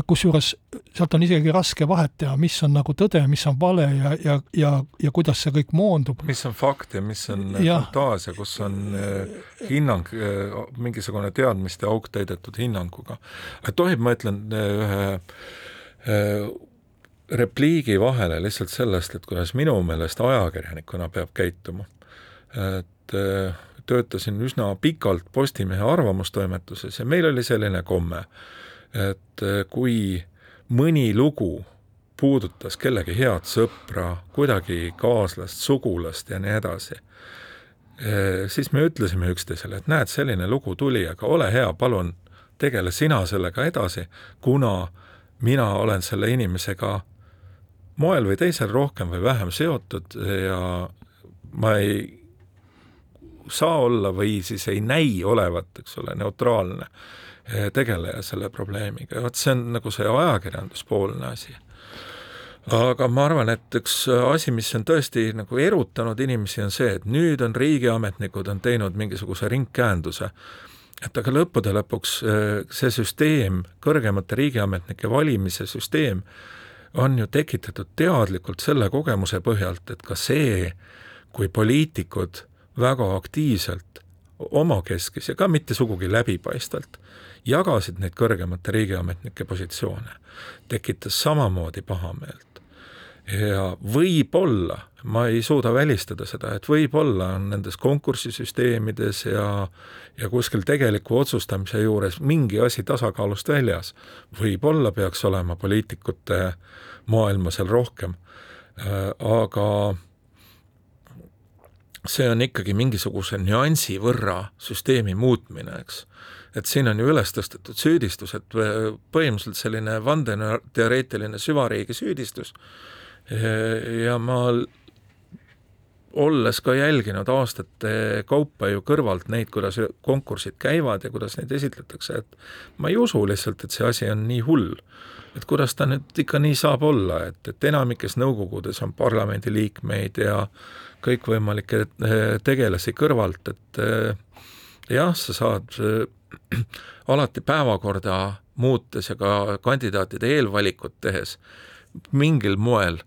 kusjuures sealt on isegi raske vahet teha, mis on nagu tõde, mis on vale ja, ja, ja, ja kuidas see kõik moondub. mis on fakt ja mis on ja. fantaasia, kus on äh, hinnang äh,, mingisugune teadmiste auk täidetud hinnanguga. tohib, ma ütlen äh, ühe äh, repliigi vahele lihtsalt sellest, et kuidas minu meelest ajakirjanikuna peab käituma. et äh, töötasin üsna pikalt Postimehe arvamustoimetuses ja meil oli selline komme, et äh, kui mõni lugu puudutas kellegi head sõpra, kuidagi kaaslast, sugulast ja nii edasi, äh, siis me ütlesime üksteisele, et näed, selline lugu tuli, aga ole hea, palun tegele sina sellega edasi, kuna mina olen selle inimesega moel või teisel rohkem või vähem seotud ja ma ei saa olla või siis ei näi olevat, eks ole, neutraalne. eh, tegeleja selle probleemiga ja vot see on nagu see ajakirjanduspoolne asi. aga ma arvan, et üks asi, mis on tõesti nagu erutanud inimesi, on see, et nüüd on riigiametnikud on teinud mingisuguse ringkäenduse, et aga lõppude lõpuks eh, see süsteem, kõrgemate riigiametnike valimise süsteem, on ju tekitatud teadlikult selle kogemuse põhjalt, et ka see, kui poliitikud väga aktiivselt omakeskis ja ka mitte sugugi läbipaistvalt jagasid neid kõrgemate riigiametnike positsioone, tekitas samamoodi pahameelt. ja võib-olla, ma ei suuda välistada seda, et võib-olla on nendes konkursisüsteemides ja ja kuskil tegeliku otsustamise juures mingi asi tasakaalust väljas. võib-olla peaks olema poliitikute maailma seal rohkem, äh, aga see on ikkagi mingisuguse nüansi võrra süsteemi muutmine, eks. et siin on ju üles tõstetud süüdistus, et põhimõtteliselt selline vandeteoreetiline süvariigi süüdistus ja ma olles ka jälginud aastate kaupa ju kõrvalt neid, kuidas konkursid käivad ja kuidas neid esitletakse, et ma ei usu lihtsalt, et see asi on nii hull. et kuidas ta nüüd ikka nii saab olla, et, et enamikes nõukogudes on parlamendiliikmeid ja kõikvõimalikke eh, tegelasi kõrvalt, et eh, jah, sa saad eh, alati päevakorda muutes ja ka kandidaatide eelvalikut tehes mingil moel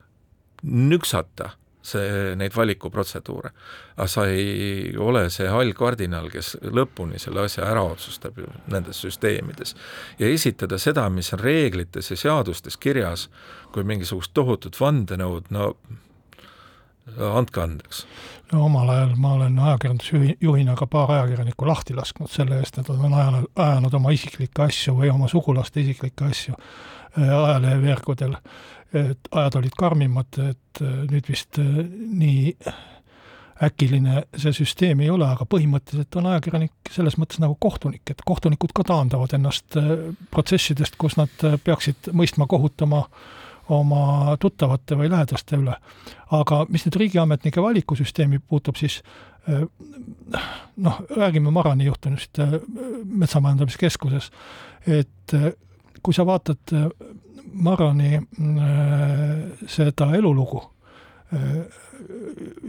nüksata see, neid valikuprotseduure. aga sa ei ole see hall kardinal, kes lõpuni selle asja ära otsustab ju nendes süsteemides. ja esitada seda, mis on reeglites ja seadustes kirjas, kui mingisugust tohutut vandenõud, no andke andeks. no omal ajal ma olen ajakirjandusjuhina ka paar ajakirjanikku lahti lasknud selle eest, et nad on ajanud, ajanud oma isiklikke asju või oma sugulaste isiklikke asju äh, ajaleheveergudel. et ajad olid karmimad, et äh, nüüd vist äh, nii äkiline see süsteem ei ole, aga põhimõtteliselt on ajakirjanik selles mõttes nagu kohtunik, et kohtunikud ka taandavad ennast protsessidest, kus nad peaksid mõistma, kohutama äh, oma tuttavate või lähedaste üle. aga mis nüüd riigiametnike valikusüsteemi puutub, siis eh, noh, räägime Marani juhtumist eh, Metsamajandamiskeskuses, et eh, kui sa vaatad Marani seda elulugu,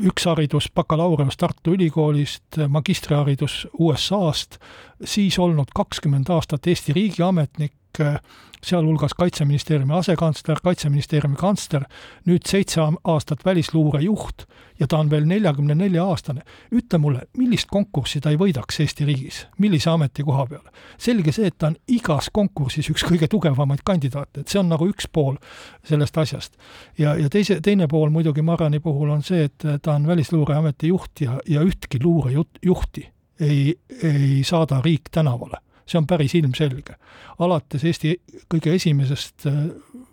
üks haridus, bakalaureus Tartu Ülikoolist, magistriharidus USA-st, siis olnud kakskümmend aastat Eesti riigiametnik, sealhulgas Kaitseministeeriumi asekantsler, Kaitseministeeriumi kantsler, nüüd seitse aastat välisluure juht ja ta on veel neljakümne nelja aastane. ütle mulle, millist konkurssi ta ei võidaks Eesti riigis, millise ametikoha peal? selge see, et ta on igas konkursis üks kõige tugevamaid kandidaate, et see on nagu üks pool sellest asjast. ja, ja teise, teine pool muidugi Marrani puhul on see, et ta on Välisluureameti juht ja, ja ühtki luurejuhti ei, ei saada riik tänavale see on päris ilmselge. alates Eesti kõige esimesest äh,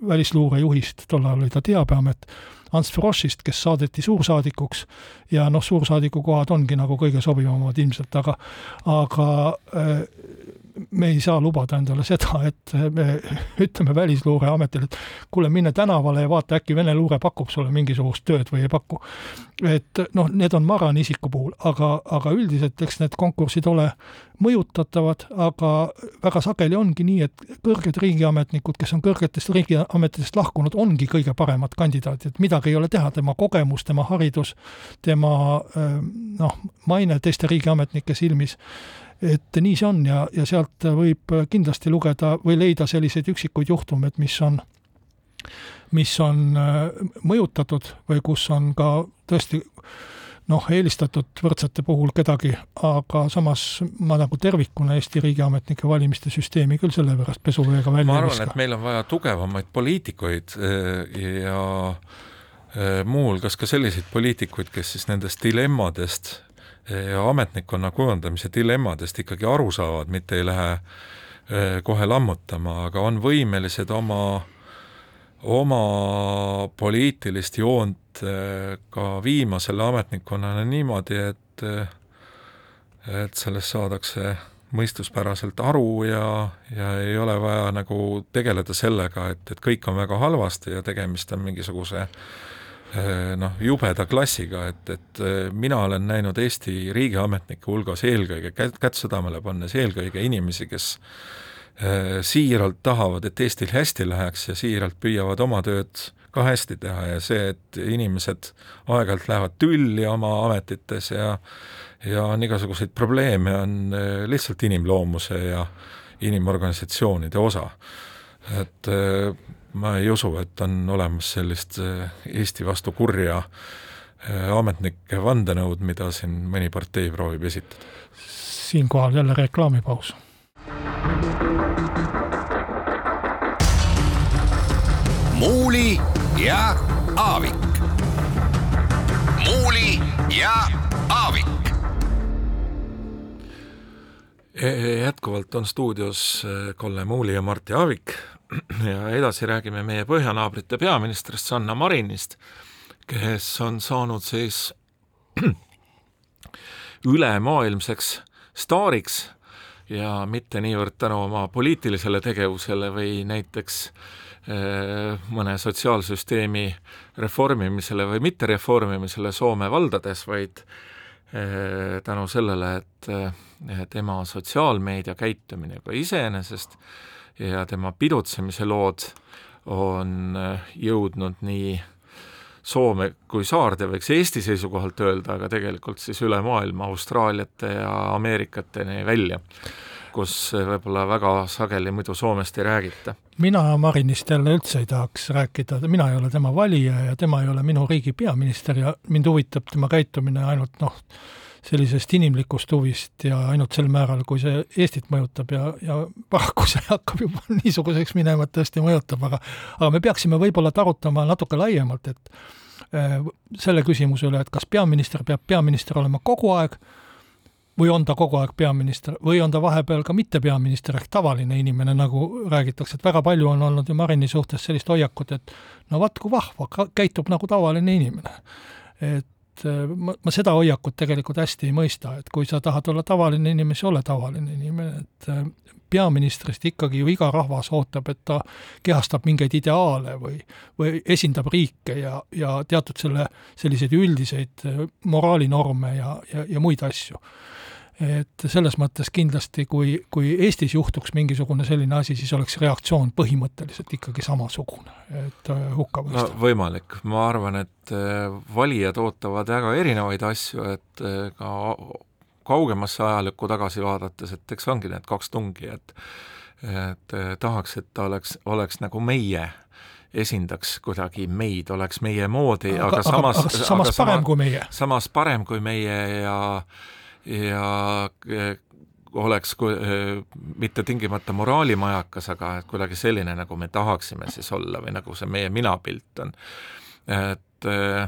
välisluurejuhist, tol ajal oli ta Teabeamet, Ants Froschist, kes saadeti suursaadikuks ja noh, suursaadiku kohad ongi nagu kõige sobivamad ilmselt, aga aga äh, me ei saa lubada endale seda, et me ütleme Välisluureametile, et kuule, mine tänavale ja vaata, äkki Vene luure pakub sulle mingisugust tööd või ei paku. et noh, need on Marani isiku puhul, aga, aga üldiselt eks need konkursid ole mõjutatavad, aga väga sageli ongi nii, et kõrged riigiametnikud, kes on kõrgetest riigiametitest lahkunud, ongi kõige paremad kandidaadid, midagi ei ole teha, tema kogemus, tema haridus, tema noh, maine teiste riigiametnike silmis et nii see on ja, ja sealt võib kindlasti lugeda või leida selliseid üksikuid juhtumeid, mis on, mis on äh, mõjutatud või kus on ka tõesti noh, eelistatud võrdsete puhul kedagi, aga samas ma nagu tervikuna Eesti riigiametnike valimiste süsteemi küll sellepärast pesuveega välja ma arvan, et meil on vaja tugevamaid poliitikuid äh, ja äh, muuhulgas ka selliseid poliitikuid, kes siis nendest dilemmadest ametnikkonna kujundamise dilemmadest ikkagi aru saavad, mitte ei lähe eh, kohe lammutama, aga on võimelised oma, oma poliitilist joont eh, ka viima selle ametnikkonnana niimoodi, et et sellest saadakse mõistuspäraselt aru ja, ja ei ole vaja nagu tegeleda sellega, et, et kõik on väga halvasti ja tegemist on mingisuguse äh, Äh, noh, jubeda klassiga, et, et äh, mina olen näinud Eesti riigiametnike hulgas eelkõige, kätt, kätt südamele pannes, eelkõige inimesi, kes äh, siiralt tahavad, et Eestil hästi läheks ja siiralt püüavad oma tööd ka hästi teha ja see, et inimesed aeg-ajalt lähevad tülli oma ametites ja ja on igasuguseid probleeme, on lihtsalt inimloomuse ja inimorganisatsioonide osa. et ma ei usu, et on olemas sellist eh, Eesti vastu kurja eh, ametnike vandenõud, mida siin mõni partei proovib esitada. siinkohal jälle reklaamipaus. muuli ja Aavik. muuli ja Aavik. E-, jätkuvalt on stuudios eh, Kalle Muuli ja Martti Aavik, ja edasi räägime meie põhjanaabrite peaministrist Sanna Marinist, kes on saanud siis ülemaailmseks staariks ja mitte niivõrd tänu oma poliitilisele tegevusele või näiteks eh, mõne sotsiaalsüsteemi reformimisele või mittereformimisele Soome valdades, vaid eh, tänu sellele, et eh, tema sotsiaalmeedia käitumine juba iseenesest ja tema pidutsemise lood on äh, jõudnud nii Soome kui saarde, võiks Eesti seisukohalt öelda, aga tegelikult siis üle maailma Austraaliate ja Ameerikateni välja, kus võib-olla väga sageli muidu Soomest ei räägita. mina Marinist jälle üldse ei tahaks rääkida, mina ei ole tema valija ja tema ei ole minu riigi peaminister ja mind huvitab tema käitumine ainult noh, sellisest inimlikust huvist ja ainult sel määral, kui see Eestit mõjutab ja, ja paraku see hakkab juba niisuguseks minema, et tõesti mõjutab, aga aga me peaksime võib-olla arutama natuke laiemalt, et äh, selle küsimuse üle, et kas peaminister peab peaminister olema kogu aeg või on ta kogu aeg peaminister või on ta vahepeal ka mitte peaminister ehk tavaline inimene, nagu räägitakse, et väga palju on olnud ju Marini suhtes sellist hoiakut, et no vaat kui vahva, käitub nagu tavaline inimene. et Äh, ma, ma seda hoiakut tegelikult hästi ei mõista, et kui sa tahad olla tavaline inimene, siis ole tavaline inimene, et äh, peaministrist ikkagi ju iga rahvas ootab, et ta kehastab mingeid ideaale või, või esindab riike ja, ja teatud selle, selliseid üldiseid äh, moraalinorme ja, ja, ja muid asju et selles mõttes kindlasti, kui, kui Eestis juhtuks mingisugune selline asi, siis oleks reaktsioon põhimõtteliselt ikkagi samasugune, et äh, hukka mõista no,. võimalik, ma arvan, et äh, valijad ootavad väga erinevaid asju, et äh, ka kaugemasse ajalukku tagasi vaadates, et eks ongi need kaks tungi, et et tahaks, et ta oleks, oleks nagu meie esindaks kuidagi meid, oleks meie moodi, aga samas aga, aga samas aga parem sama, kui meie. samas parem kui meie ja ja eh, oleks eh, mitte tingimata moraalimajakas, aga kuidagi selline, nagu me tahaksime siis olla või nagu see meie minapilt on. et eh,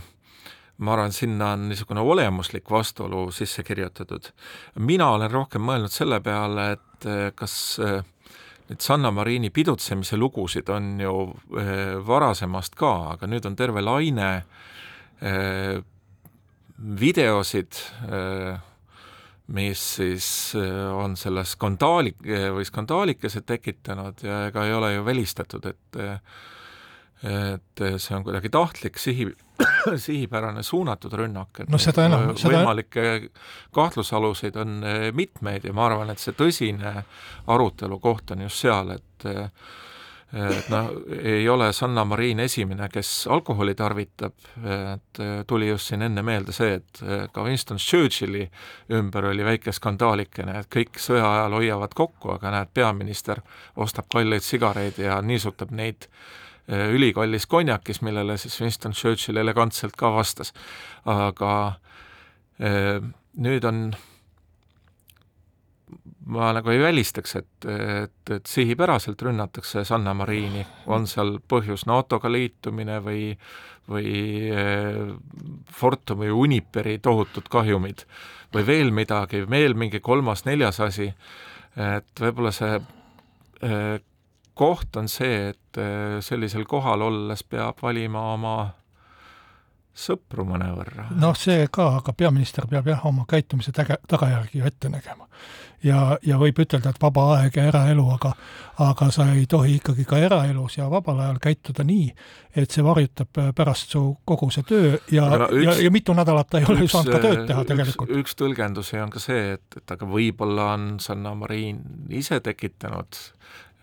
ma arvan, sinna on niisugune olemuslik vastuolu sisse kirjutatud. mina olen rohkem mõelnud selle peale, et kas nüüd Sanna Marini pidutsemise lugusid on ju varasemast ka, aga nüüd on terve laine videosid mis siis äh, on selle skandaali või skandaalikese tekitanud ja ega ei ole ju välistatud, et et see on kuidagi tahtlik sihi, sihipärane suunatud rünnak, et no seda enam, seda võimalikke kahtlusaluseid on äh, mitmeid ja ma arvan, et see tõsine arutelu koht on just seal, et äh, et noh, ei ole Sanna Marin esimene, kes alkoholi tarvitab, et tuli just siin enne meelde see, et ka Winston Churchilli ümber oli väike skandaalikene, et kõik sõja ajal hoiavad kokku, aga näed, peaminister ostab kalleid sigareid ja niisutab neid eh, ülikallis konjakis, millele siis Winston Churchill elegantselt ka vastas. aga nüüd on ma nagu ei välistaks, et, et, et sihipäraselt rünnatakse Sanna Mariini, on seal põhjus NATO-ga liitumine või või eh, Fortumi Uniperi tohutud kahjumid või veel midagi, veel mingi kolmas-neljas asi, et võib-olla see eh, koht on see, et eh, sellisel kohal olles peab valima oma sõpru mõnevõrra. noh, see ka, aga peaminister peab jah, oma käitumise täge-, tagajärgi ju ette nägema. ja, ja võib ütelda, et vaba aeg ja eraelu, aga aga sa ei tohi ikkagi ka eraelus ja vabal ajal käituda nii, et see varjutab pärast su kogu see töö ja no,, ja, ja mitu nädalat ta ei ole ju saanud ka tööd teha tegelikult. üks tõlgendusi on ka see, et, et aga võib-olla on Sanna Marin ise tekitanud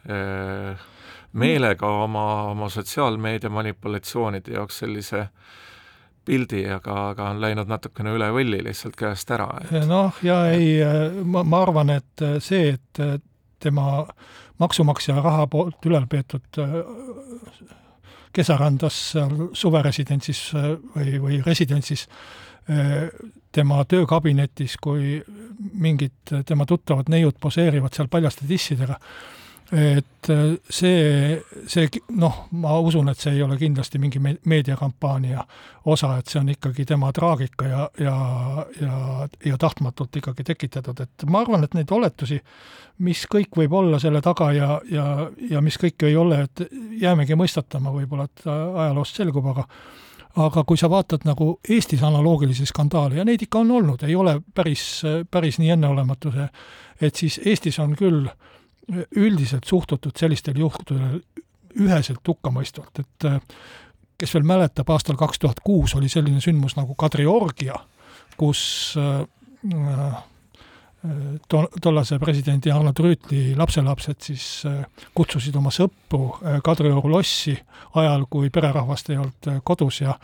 öö, meelega oma, oma sotsiaalmeedia manipulatsioonide jaoks sellise äh, pildi, aga, aga on läinud natukene üle võlli lihtsalt käest ära et.... noh, ja ei, ma, ma arvan, et see, et tema maksumaksja raha poolt ülal peetud kesarandas seal suveresidentsis või, või residentsis tema töökabinetis, kui mingid tema tuttavad neiud poseerivad seal paljaste tissidega et äh, see, see noh, ma usun, et see ei ole kindlasti mingi meediakampaania osa, et see on ikkagi tema traagika ja, ja, ja, ja tahtmatult ikkagi tekitatud, et ma arvan, et neid oletusi, mis kõik võib olla selle taga ja, ja, ja mis kõik ei ole, et jäämegi mõistatama võib-olla, et ajaloost selgub, aga aga kui sa vaatad nagu Eestis analoogilisi skandaale ja neid ikka on olnud, ei ole päris, päris nii enneolematu see, et siis Eestis on küll äh, üldiselt suhtutud sellistel juhtudel üheselt hukkamõistvalt, et äh, kes veel mäletab, aastal kaks tuhat kuus oli selline sündmus nagu Kadriorgia, kus äh, äh, to-, tollase presidendi Arnold Rüütli lapselapsed siis kutsusid oma sõpru Kadrioru lossi ajal, kui pererahvast ei olnud kodus ja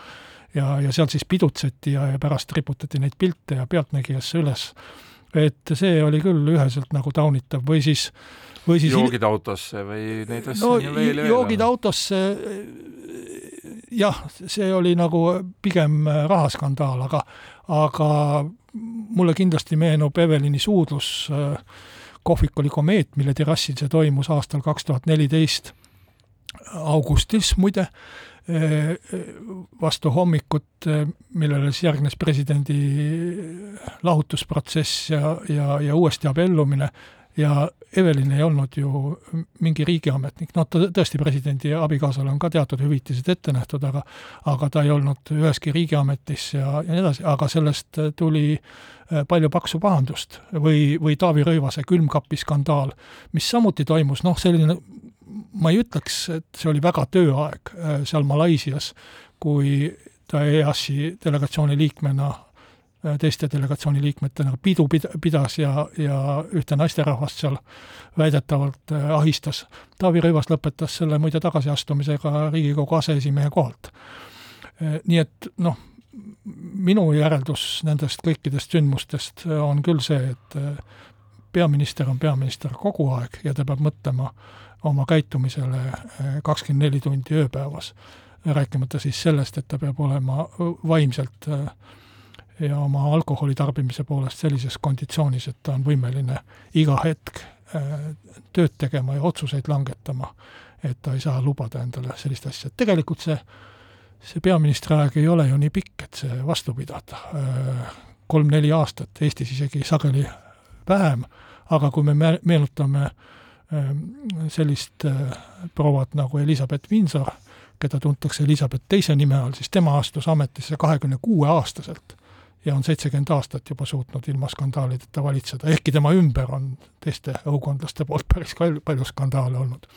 ja, ja seal siis pidutseti ja, ja pärast riputati neid pilte ja Pealtnägijasse üles. et see oli küll üheselt nagu taunitav või siis äh, või siis joogid autosse või neid asju no, veel ja veel? joogid autosse, jah, see oli nagu pigem rahaskandaal, aga aga mulle kindlasti meenub Evelini suudlus, kohvik oli Komeet, mille terrassil see toimus aastal kaks tuhat neliteist augustis muide, vastu hommikut, millele siis järgnes presidendi lahutusprotsess ja, ja, ja uuesti abiellumine ja Evelin ei olnud ju mingi riigiametnik, noh, ta tõesti, presidendi abikaasale on ka teatud hüvitised ette nähtud, aga aga ta ei olnud üheski riigiametis ja, ja nii edasi, aga sellest tuli äh, palju paksu pahandust või, või Taavi Rõivase külmkapi skandaal, mis samuti toimus, noh, selline ma ei ütleks, et see oli väga tööaeg äh, seal Malaisias, kui ta EAS-i delegatsiooni liikmena teiste delegatsiooni liikmetena pidu pid-, pidas ja, ja ühte naisterahvast seal väidetavalt äh, ahistas. Taavi Rõivas lõpetas selle muide tagasiastumisega Riigikogu aseesimehe kohalt. Äh, nii et noh, minu järeldus nendest kõikidest sündmustest on küll see, et peaminister on peaminister kogu aeg ja ta peab mõtlema oma käitumisele kakskümmend neli tundi ööpäevas, rääkimata siis sellest, et ta peab olema vaimselt äh, ja oma alkoholi tarbimise poolest sellises konditsioonis, et ta on võimeline iga hetk äh, tööd tegema ja otsuseid langetama, et ta ei saa lubada endale sellist asja, et tegelikult see, see peaministri aeg ei ole ju nii pikk, et see vastu pidada. Äh, kolm-neli aastat, Eestis isegi sageli vähem, aga kui me meenutame äh, sellist prouat nagu Elizabeth Windsor, keda tuntakse Elizabeth teise nime all, siis tema astus ametisse kahekümne kuue aastaselt ja on seitsekümmend aastat juba suutnud ilma skandaalideta valitseda, ehkki tema ümber on teiste õukondlaste poolt päris palju, palju skandaale olnud.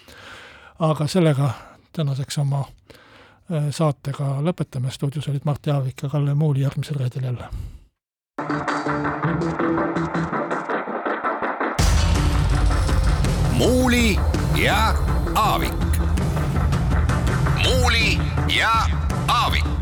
aga sellega tänaseks oma äh, saatega lõpetame, stuudios olid Mart Jaavik ja Kalle Muuli, järgmisel reedel jälle. muuli ja Aavik. muuli ja Aavik.